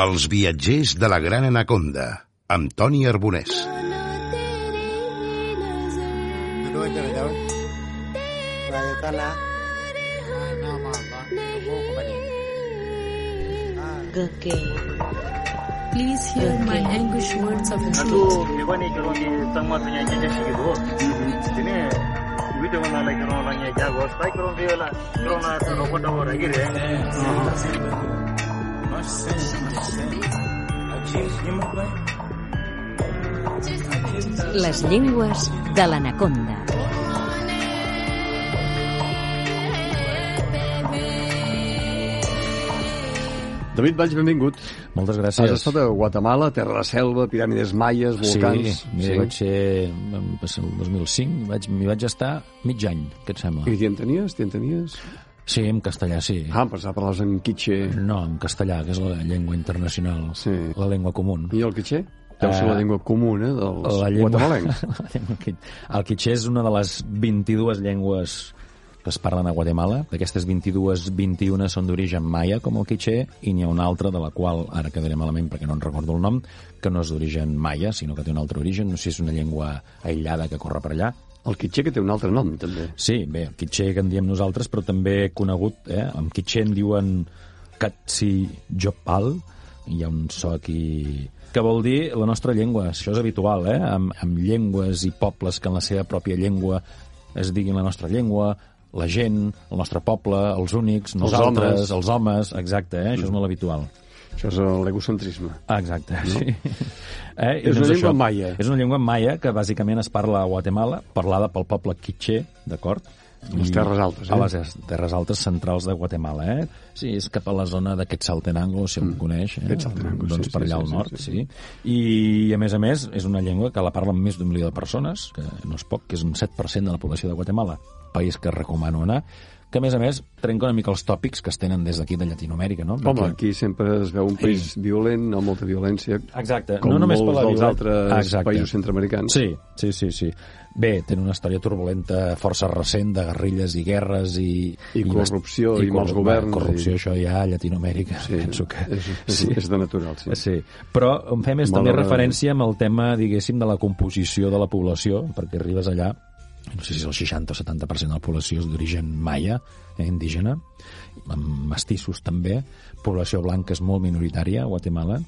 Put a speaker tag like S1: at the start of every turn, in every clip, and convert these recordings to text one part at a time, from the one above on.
S1: Els viatgers de la Gran Anaconda, amb Toni Arbonès.
S2: Please hear my anguish words of
S3: les llengües de l'anaconda.
S4: David Valls, benvingut.
S5: Moltes
S4: Has
S5: gràcies.
S4: estat a Guatemala, terra de selva, piràmides maies, volcans...
S5: Sí, mira, vaig ser... Va ser el 2005, vaig, m'hi vaig estar mig any, què et sembla?
S4: I t'hi entenies? T'hi entenies?
S5: Sí, en castellà, sí.
S4: Ah, pensava parlaves en quiche.
S5: No, en castellà, que és la llengua internacional,
S4: Sí.
S5: la llengua comú.
S4: I el quiche? Deu ser
S5: Eh,
S4: la llengua comuna dels
S5: La llengua...
S4: guatemalencs.
S5: el quiché és una de les 22 llengües que es parlen a Guatemala. D'aquestes 22, 21 són d'origen maia, com el quiché, i n'hi ha una altra de la qual, ara quedaré malament perquè no en recordo el nom, que no és d'origen maia, sinó que té un altre origen. No sé si és una llengua aïllada que corre per allà.
S4: El quiche que té un altre nom, també.
S5: Sí, bé, el quiché que en diem nosaltres, però també conegut, eh? En quiché en diuen Katsi Jopal, hi ha un so aquí que vol dir la nostra llengua. Això és habitual, eh? Amb, amb llengües i pobles que en la seva pròpia llengua es diguin la nostra llengua, la gent, el nostre poble, els únics, nosaltres,
S4: homes.
S5: els homes, exacte, eh? Això és molt habitual.
S4: Això és l'egocentrisme.
S5: Ah, exacte, no? sí. Eh? I
S4: És una llengua maia.
S5: És una llengua maia que bàsicament es parla a Guatemala, parlada pel poble quiché, d'acord?
S4: Les
S5: I-
S4: terres altes, eh?
S5: A les terres altes centrals de Guatemala, eh? Sí, és cap a la zona de Quetzaltenango, si mm. coneix. Eh?
S4: Quetzaltenango,
S5: doncs
S4: sí,
S5: per
S4: sí,
S5: allà
S4: sí,
S5: al
S4: sí,
S5: nord,
S4: sí,
S5: sí, I, a més a més, és una llengua que la parlen més d'un milió de persones, que no és poc, que és un 7% de la població de Guatemala, país que recomano anar, que a més a més trenca una mica els tòpics que es tenen des d'aquí de Llatinoamèrica, no?
S4: Home,
S5: Perquè-
S4: aquí sempre es veu un país violent, amb molta violència,
S5: Exacte,
S4: com
S5: no només per
S4: molts
S5: la
S4: dels
S5: violen-
S4: altres
S5: Exacte.
S4: països centroamericans.
S5: Sí, sí, sí, sí. Bé, tenen una història turbulenta força recent de guerrilles i guerres i...
S4: I corrupció i mals
S5: corru-
S4: governs
S5: Corrupció,
S4: i-
S5: això ja a Llatinoamèrica,
S4: Sí,
S5: penso que...
S4: és, és,
S5: sí.
S4: és de natural, sí.
S5: Sí, però en fem és també referència amb el tema, diguéssim, de la composició de la població, perquè arribes allà, no sé si el 60 o 70% de la població és d'origen maia, eh, indígena, amb mestissos també, població blanca és molt minoritària Guatemala,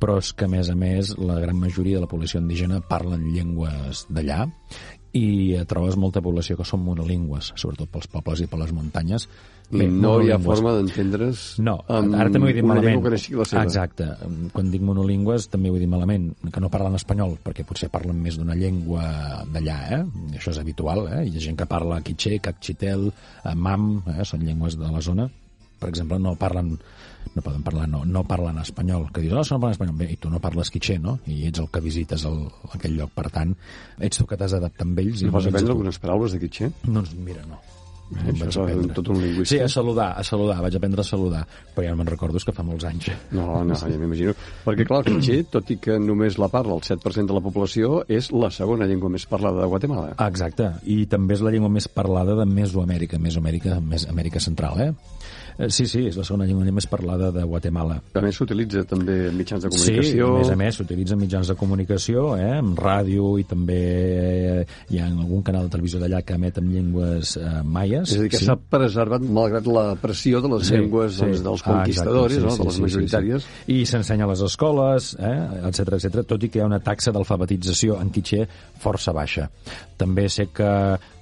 S5: però és que, a més a més, la gran majoria de la població indígena parlen llengües d'allà i eh, trobes molta població que són monolingües, sobretot pels pobles i per les muntanyes.
S4: I no hi ha forma d'entendre's
S5: No, ara també ho he dit
S4: una
S5: malament.
S4: llengua que no sigui la seva.
S5: Exacte. Quan dic monolingües també ho he dit malament, que no parlen espanyol, perquè potser parlen més d'una llengua d'allà, eh? Això és habitual, eh? Hi ha gent que parla quiché, cacchitel, eh, mam, eh? són llengües de la zona. Per exemple, no parlen no poden parlar, no, no parlen espanyol que dius, no, no parlen espanyol, bé, i tu no parles quiché, no? I ets el que visites el, aquell lloc, per tant ets tu que t'has d'adaptar amb ells
S4: I vas
S5: no ets
S4: aprendre algunes paraules de quiche?
S5: Doncs mira, no. No em
S4: Això
S5: vaig
S4: és
S5: aprendre.
S4: tot un lingüista.
S5: Sí, a saludar, a saludar, vaig aprendre a saludar, però ja no me'n recordo, és que fa molts anys.
S4: No, no, ja m'imagino. Perquè, clar, el quiche, tot i que només la parla el 7% de la població, és la segona llengua més parlada de Guatemala.
S5: Ah, Exacte, i també és la llengua més parlada de Mesoamèrica, Mesoamèrica, més Amèrica Central, eh? Eh, Sí, sí, és la segona llengua més parlada de Guatemala.
S4: A més, s'utilitza també en mitjans de
S5: Sí,
S4: comunicació.
S5: a més a més s'utilitza en mitjans de comunicació, eh, en ràdio i també eh, hi ha algun canal de televisió d'allà que emet en llengües eh, maies.
S4: És a dir, que
S5: sí.
S4: s'ha preservat malgrat la pressió de les
S5: Sí,
S4: llengües
S5: sí.
S4: doncs, dels
S5: Ah,
S4: conquistadors,
S5: exacte,
S4: no? de les majoritàries.
S5: Sí, sí. I s'ensenya a les escoles, eh, etc etc. tot i que hi ha una taxa d'alfabetització en quiché força baixa. També sé que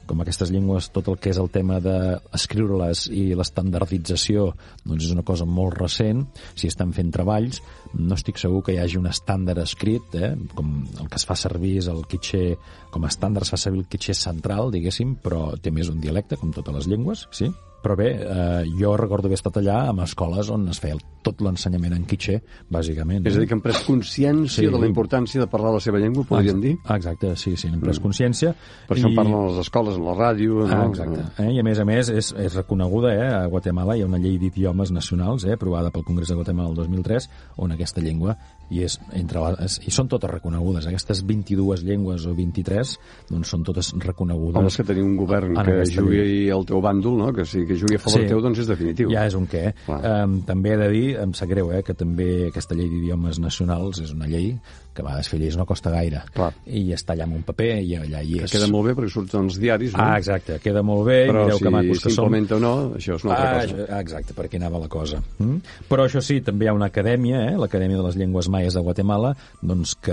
S5: com aquestes llengües, tot el que és el tema d'escriure-les i l'estandardització doncs és una cosa molt recent, si estan fent treballs, no estic segur que hi hagi un estàndard escrit, eh? com el que es fa servir és el quiché, com a estàndard es fa servir el quiché central, diguéssim, però té més un dialecte, com totes les llengües, sí? Però bé, eh, jo recordo haver estat allà amb escoles on es feia tot l'ensenyament en quiché, bàsicament.
S4: És a dir, que han pres consciència
S5: Sí.
S4: de la importància de parlar la seva llengua, podríem dir.
S5: Ah, Exacte, sí, sí, n'hem pres consciència.
S4: Per això en parlen les escoles, a la ràdio...
S5: Ah,
S4: no?
S5: exacte. Eh? I a més a més és, és reconeguda, eh? a Guatemala hi ha una llei d'idiomes nacionals eh? aprovada pel Congrés de Guatemala el 2003 on aquesta llengua i, és entre les, i són totes reconegudes. Aquestes 22 llengües o 23 doncs són totes reconegudes.
S4: Home, és que tenir un govern que jugui
S5: llei.
S4: al teu bàndol, no? que sigui que jugui a favor
S5: Sí.
S4: teu, doncs és definitiu.
S5: Ja és un què.
S4: Clar.
S5: Um, també he de dir, em sap greu, eh, que també aquesta llei d'idiomes nacionals és una llei que a vegades fer lleis no costa gaire.
S4: Clar.
S5: I està allà en un paper i allà hi
S4: Que
S5: és.
S4: queda molt bé perquè surten als diaris, no?
S5: Ah, exacte, queda molt bé,
S4: Però
S5: mireu
S4: si
S5: que macos que som.
S4: o no, això és una altra
S5: Ah,
S4: cosa.
S5: això- exacte, per aquí anava la cosa. Mm? Però això sí, també hi ha una acadèmia, eh, l'Acadèmia de les Llengües Maies de Guatemala, doncs que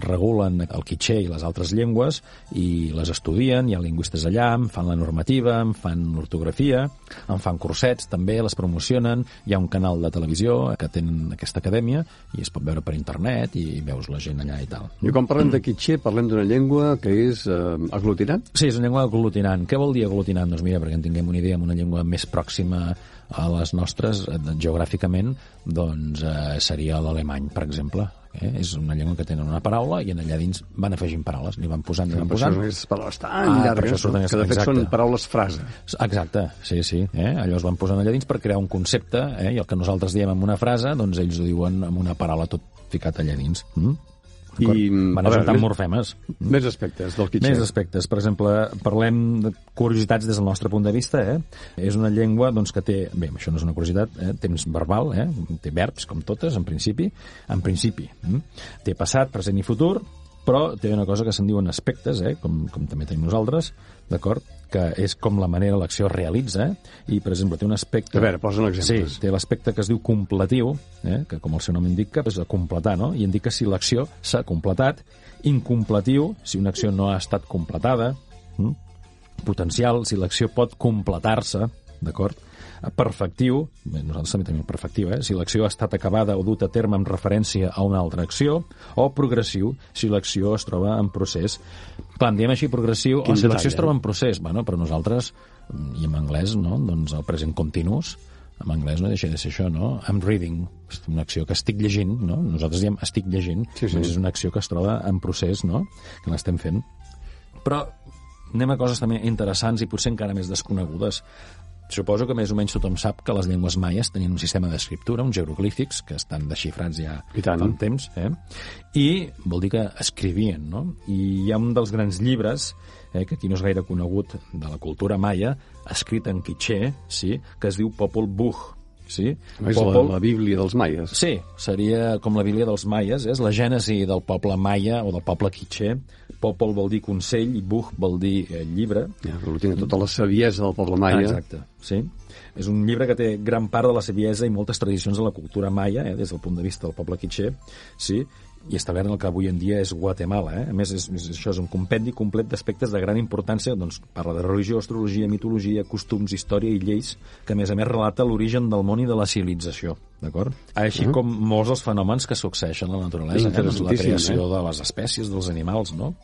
S5: regulen el quiché i les altres llengües i les estudien, hi ha lingüistes allà, en fan la normativa, en fan l'ortografia, en fan cursets també, les promocionen, hi ha un canal de televisió que tenen aquesta acadèmia i es pot veure per internet i veus la gent allà i tal.
S4: I quan parlem de Kitxé, parlem d'una llengua que és eh, aglutinant?
S5: Sí, és una llengua aglutinant. Què vol dir aglutinant? Doncs mira, perquè en tinguem una idea, amb una llengua més pròxima a les nostres, eh, geogràficament, doncs eh, seria l'alemany, per exemple. Eh? És una llengua que tenen una paraula i en allà dins van afegint paraules, li van posant, li van
S4: Per això
S5: posant.
S4: són aquestes paraules tan
S5: Ah, per
S4: llargues,
S5: això
S4: no? que de fet
S5: aquestes-
S4: són
S5: exacte.
S4: paraules frase.
S5: Exacte, sí, sí. Eh? Allò es van posant allà dins per crear un concepte, eh? i el que nosaltres diem amb una frase, doncs ells ho diuen amb una paraula tot ficat allà dins. Mm?
S4: I,
S5: Van ajuntant morfemes.
S4: Més aspectes del Kitxé.
S5: Més aspectes. Per exemple, parlem de curiositats des del nostre punt de vista. Eh? És una llengua doncs, que té... Bé, això no és una curiositat, eh? temps verbal, eh? té verbs, com totes, en principi. En principi. Mm? Té passat, present i futur, però té una cosa que se'n diuen aspectes, eh? com, com també tenim nosaltres, d'acord? Que és com la manera l'acció es realitza, eh? i, per exemple, té un aspecte...
S4: A veure, posa'n exemples.
S5: Sí, té l'aspecte que es diu completiu, eh? que com el seu nom indica, és de completar, no? i indica si l'acció s'ha completat, incompletiu, si una acció no ha estat completada, mm? potencial, si l'acció pot completar-se, d'acord? Perfectiu, bé, nosaltres també tenim perfectiu, eh? si l'acció ha estat acabada o dut a terme en referència a una altra acció, o progressiu, si l'acció es troba en procés. Clar, en diem així progressiu,
S4: Quin
S5: o si l'acció es
S4: eh?
S5: troba en procés. Bueno, però nosaltres, i en anglès, no? doncs el present continuous, en anglès no deixa de ser això, no? I'm reading, és una acció que estic llegint, no? Nosaltres diem estic llegint,
S4: Sí, sí.
S5: doncs és una acció que es troba en procés, no? Que l'estem fent. Però anem a coses també interessants i potser encara més desconegudes. Suposo que més o menys tothom sap que les llengües maies tenien un sistema d'escriptura, uns jeroglífics, que estan desxifrats ja
S4: I tant.
S5: fa un temps, eh? i vol dir que escrivien, no? I hi ha un dels grans llibres, eh, que aquí no és gaire conegut, de la cultura maia, escrit en quiché, sí? que es diu Popol Vuh, sí?
S4: És la, la Bíblia dels maies.
S5: Sí, seria com la Bíblia dels maies, és la gènesi del poble maia o del poble quiché. Popol vol dir consell i Buh vol dir eh, llibre.
S4: Ja, aglutina tota la saviesa del poble maia.
S5: Ah, exacte, sí. És un llibre que té gran part de la saviesa i moltes tradicions de la cultura maia, eh, des del punt de vista del poble quiché, sí, i establert en el que avui en dia és Guatemala. Eh? A més, és, és, això és un compendi complet d'aspectes de gran importància, doncs parla de religió, astrologia, mitologia, costums, història i lleis, que a més a més relata l'origen del món i de la civilització, d'acord? Així
S4: Ah.
S5: com molts dels fenòmens que succeeixen a la naturalesa, eh? doncs la creació de les espècies, dels animals, no?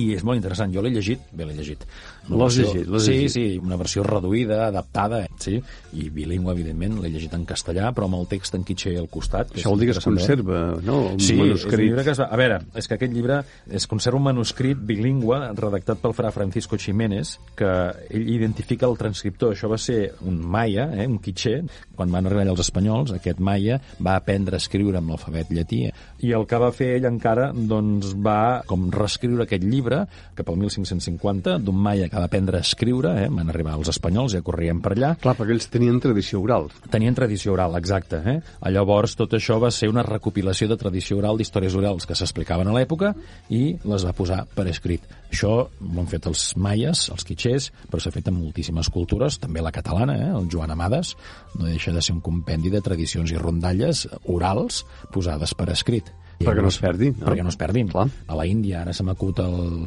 S5: I és molt interessant. Jo l'he llegit, bé, l'he llegit.
S4: L'has llegit, l'has
S5: sí,
S4: llegit.
S5: sí, una versió reduïda, adaptada, sí, i bilingüe, evidentment, l'he llegit en castellà, però amb el text en quitxer al costat.
S4: Això vol dir que es
S5: eh?
S4: conserva, no? Un
S5: Sí, és un
S4: manuscrit.
S5: llibre que es va... A veure, és que aquest llibre es conserva un manuscrit bilingüe redactat pel fra Francisco Jiménez, que ell identifica el transcriptor. Això va ser un maia, eh, un quitxer. Quan van arribar els espanyols, aquest maia va aprendre a escriure amb l'alfabet llatí. I el que va fer ell encara, doncs, va com reescriure aquest llibre cap al 1550, d'un maia que va aprendre a escriure, eh, van arribar els espanyols, ja corrien per allà,
S4: Clar, perquè ells tenien tradició oral.
S5: Tenien tradició oral, exacte. Eh? Llavors, tot això va ser una recopilació de tradició oral d'històries orals que s'explicaven a l'època i les va posar per escrit. Això ho han fet els maies, els quitxers, però s'ha fet en moltíssimes cultures, també la catalana, eh? el Joan Amades, no deixa de ser un compendi de tradicions i rondalles orals posades per escrit.
S4: Perquè no es perdi?
S5: Perquè no es perdin.
S4: Clar.
S5: A la Índia ara se m'acut el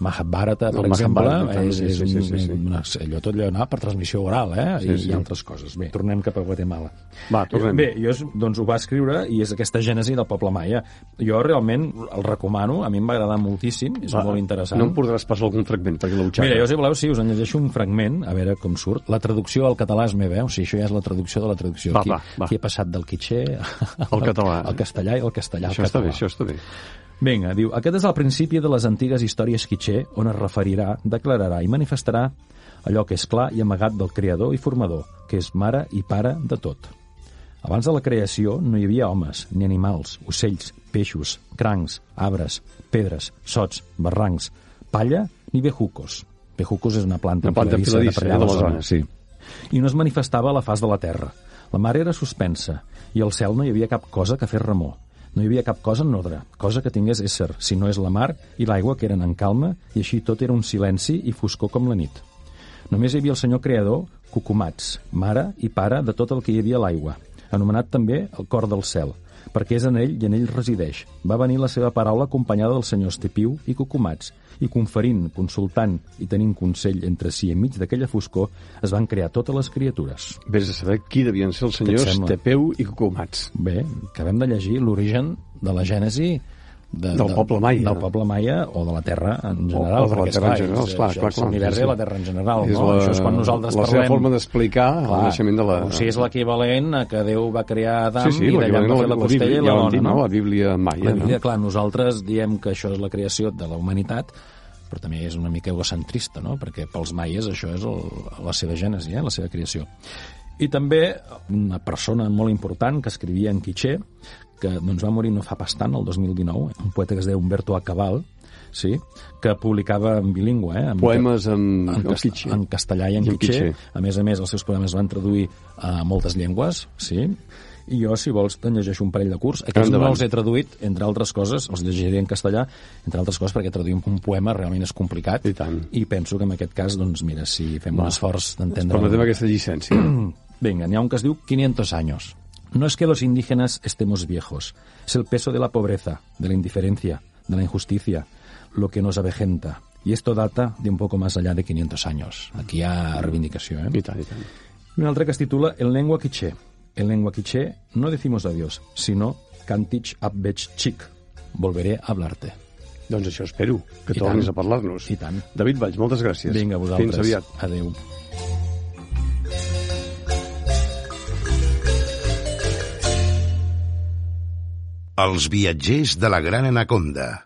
S5: Mahabharata, per
S4: El
S5: exemple,
S4: Mahabharata,
S5: és,
S4: sí,
S5: és
S4: sí,
S5: un,
S4: sí, sí, sí.
S5: Una, allò tot allò anava per transmissió oral, eh?
S4: Sí,
S5: I,
S4: sí.
S5: i altres coses. Bé, tornem cap a Guatemala.
S4: Va, tornem.
S5: Bé, jo, és- doncs, ho va escriure i és aquesta gènesi del poble maia. Jo realment el recomano, a mi em va agradar moltíssim, és
S4: Va,
S5: molt interessant.
S4: No em podràs passar algun fragment, perquè la butxaca...
S5: Mira, jo si voleu, sí, us en llegeixo un fragment, a veure com surt. La traducció al català es me veu, sí, això ja és la traducció de la traducció.
S4: Va,
S5: aquí,
S4: va, va.
S5: aquí he passat del quitxer
S4: Al català.
S5: al castellà i al castellà
S4: Això està bé, això està bé.
S5: Vinga, diu, aquest és el principi de les antigues històries quitxer, on es referirà, declararà i manifestarà allò que és clar i amagat del creador i formador, que és mare i pare de tot. Abans de la creació no hi havia homes, ni animals, ocells, peixos, crancs, arbres, pedres, sots, barrancs, palla ni bejucos. Bejucos és una planta
S4: Una planta
S5: enfiladissa
S4: enfiladissa,
S5: per allà
S4: eh,
S5: a
S4: de la zona.
S5: Sí. i no es manifestava a la faç de la terra. La mar era suspensa, i al cel no hi havia cap cosa que fes remor. No hi havia cap cosa en ordre, cosa que tingués ésser, si no és la mar i l'aigua que eren en calma, i així tot era un silenci i foscor com la nit. Només hi havia el senyor creador, Cucumats, mare i pare de tot el que hi havia a l'aigua, anomenat també el cor del cel, perquè és en ell i en ell resideix. Va venir la seva paraula acompanyada del senyor Estepiu i Cucumats, i conferint, consultant i tenint consell entre si enmig d'aquella foscor, es van crear totes les criatures.
S4: Vés a saber qui devien ser els senyors? Tepeu i Cucumats.
S5: Bé, acabem de llegir l'origen de la gènesi de,
S4: Del poble maia.
S5: Del poble maia o de la Terra en general.
S4: o de la Terra en
S5: esclar,
S4: general,
S5: és-
S4: clar, clar,
S5: L'univers i la Terra en general,
S4: És
S5: no?
S4: la-
S5: això és quan nosaltres
S4: la
S5: parlem...
S4: seva forma d'explicar el naixement de la-
S5: O sigui, és l'equivalent a que Déu va crear Adam
S4: Sí, sí,
S5: i d'allà va fer la,
S4: la,
S5: costella i la dona, no?
S4: La Bíblia maia,
S5: La Bíblia,
S4: no?
S5: clar, nosaltres diem que això és la creació de la humanitat, però també és una mica egocentrista, no? Perquè pels maies això és el, la seva gènesi, eh? la seva creació. I també una persona molt important que escrivia en quiché, que doncs, va morir no fa pas tant, el 2019, un poeta que es deia Humberto Acabal, sí? que publicava en bilingüe. Eh? En
S4: Poemes en,
S5: en,
S4: en,
S5: cas,
S4: quitxer.
S5: en castellà i en,
S4: I en quitxer.
S5: A més a més, els seus poemes es van traduir a moltes llengües, sí? I jo, si vols, te'n llegeixo un parell de curs. Aquests no
S4: Endavant.
S5: els he traduït, entre altres coses, els llegiré en castellà, entre altres coses perquè traduir un poema realment és complicat.
S4: I tant.
S5: I penso que en aquest cas, doncs mira, si fem un esforç d'entendre...
S4: Permetem aquesta llicència.
S5: Venga, n'hi ha un que es diu 500 años. No es que los indígenas estemos viejos, es el peso de la pobreza, de la indiferencia, de la injusticia, lo que nos avejenta. Y esto data de un poco más allá de 500 años. Aquí hi ha reivindicació, eh?
S4: I tant, i tant.
S5: Un altre que es titula En lengua quiché. En lengua quiché no decimos adiós, sino cantich abbech chic. Volveré a hablarte.
S4: Doncs això espero, que
S5: I
S4: tornis
S5: tant.
S4: a parlar-nos.
S5: I tant.
S4: David Valls, moltes gràcies.
S5: Vinga, vosaltres.
S4: Fins aviat.
S5: Adéu.
S1: Els viatgers de la Gran Anaconda.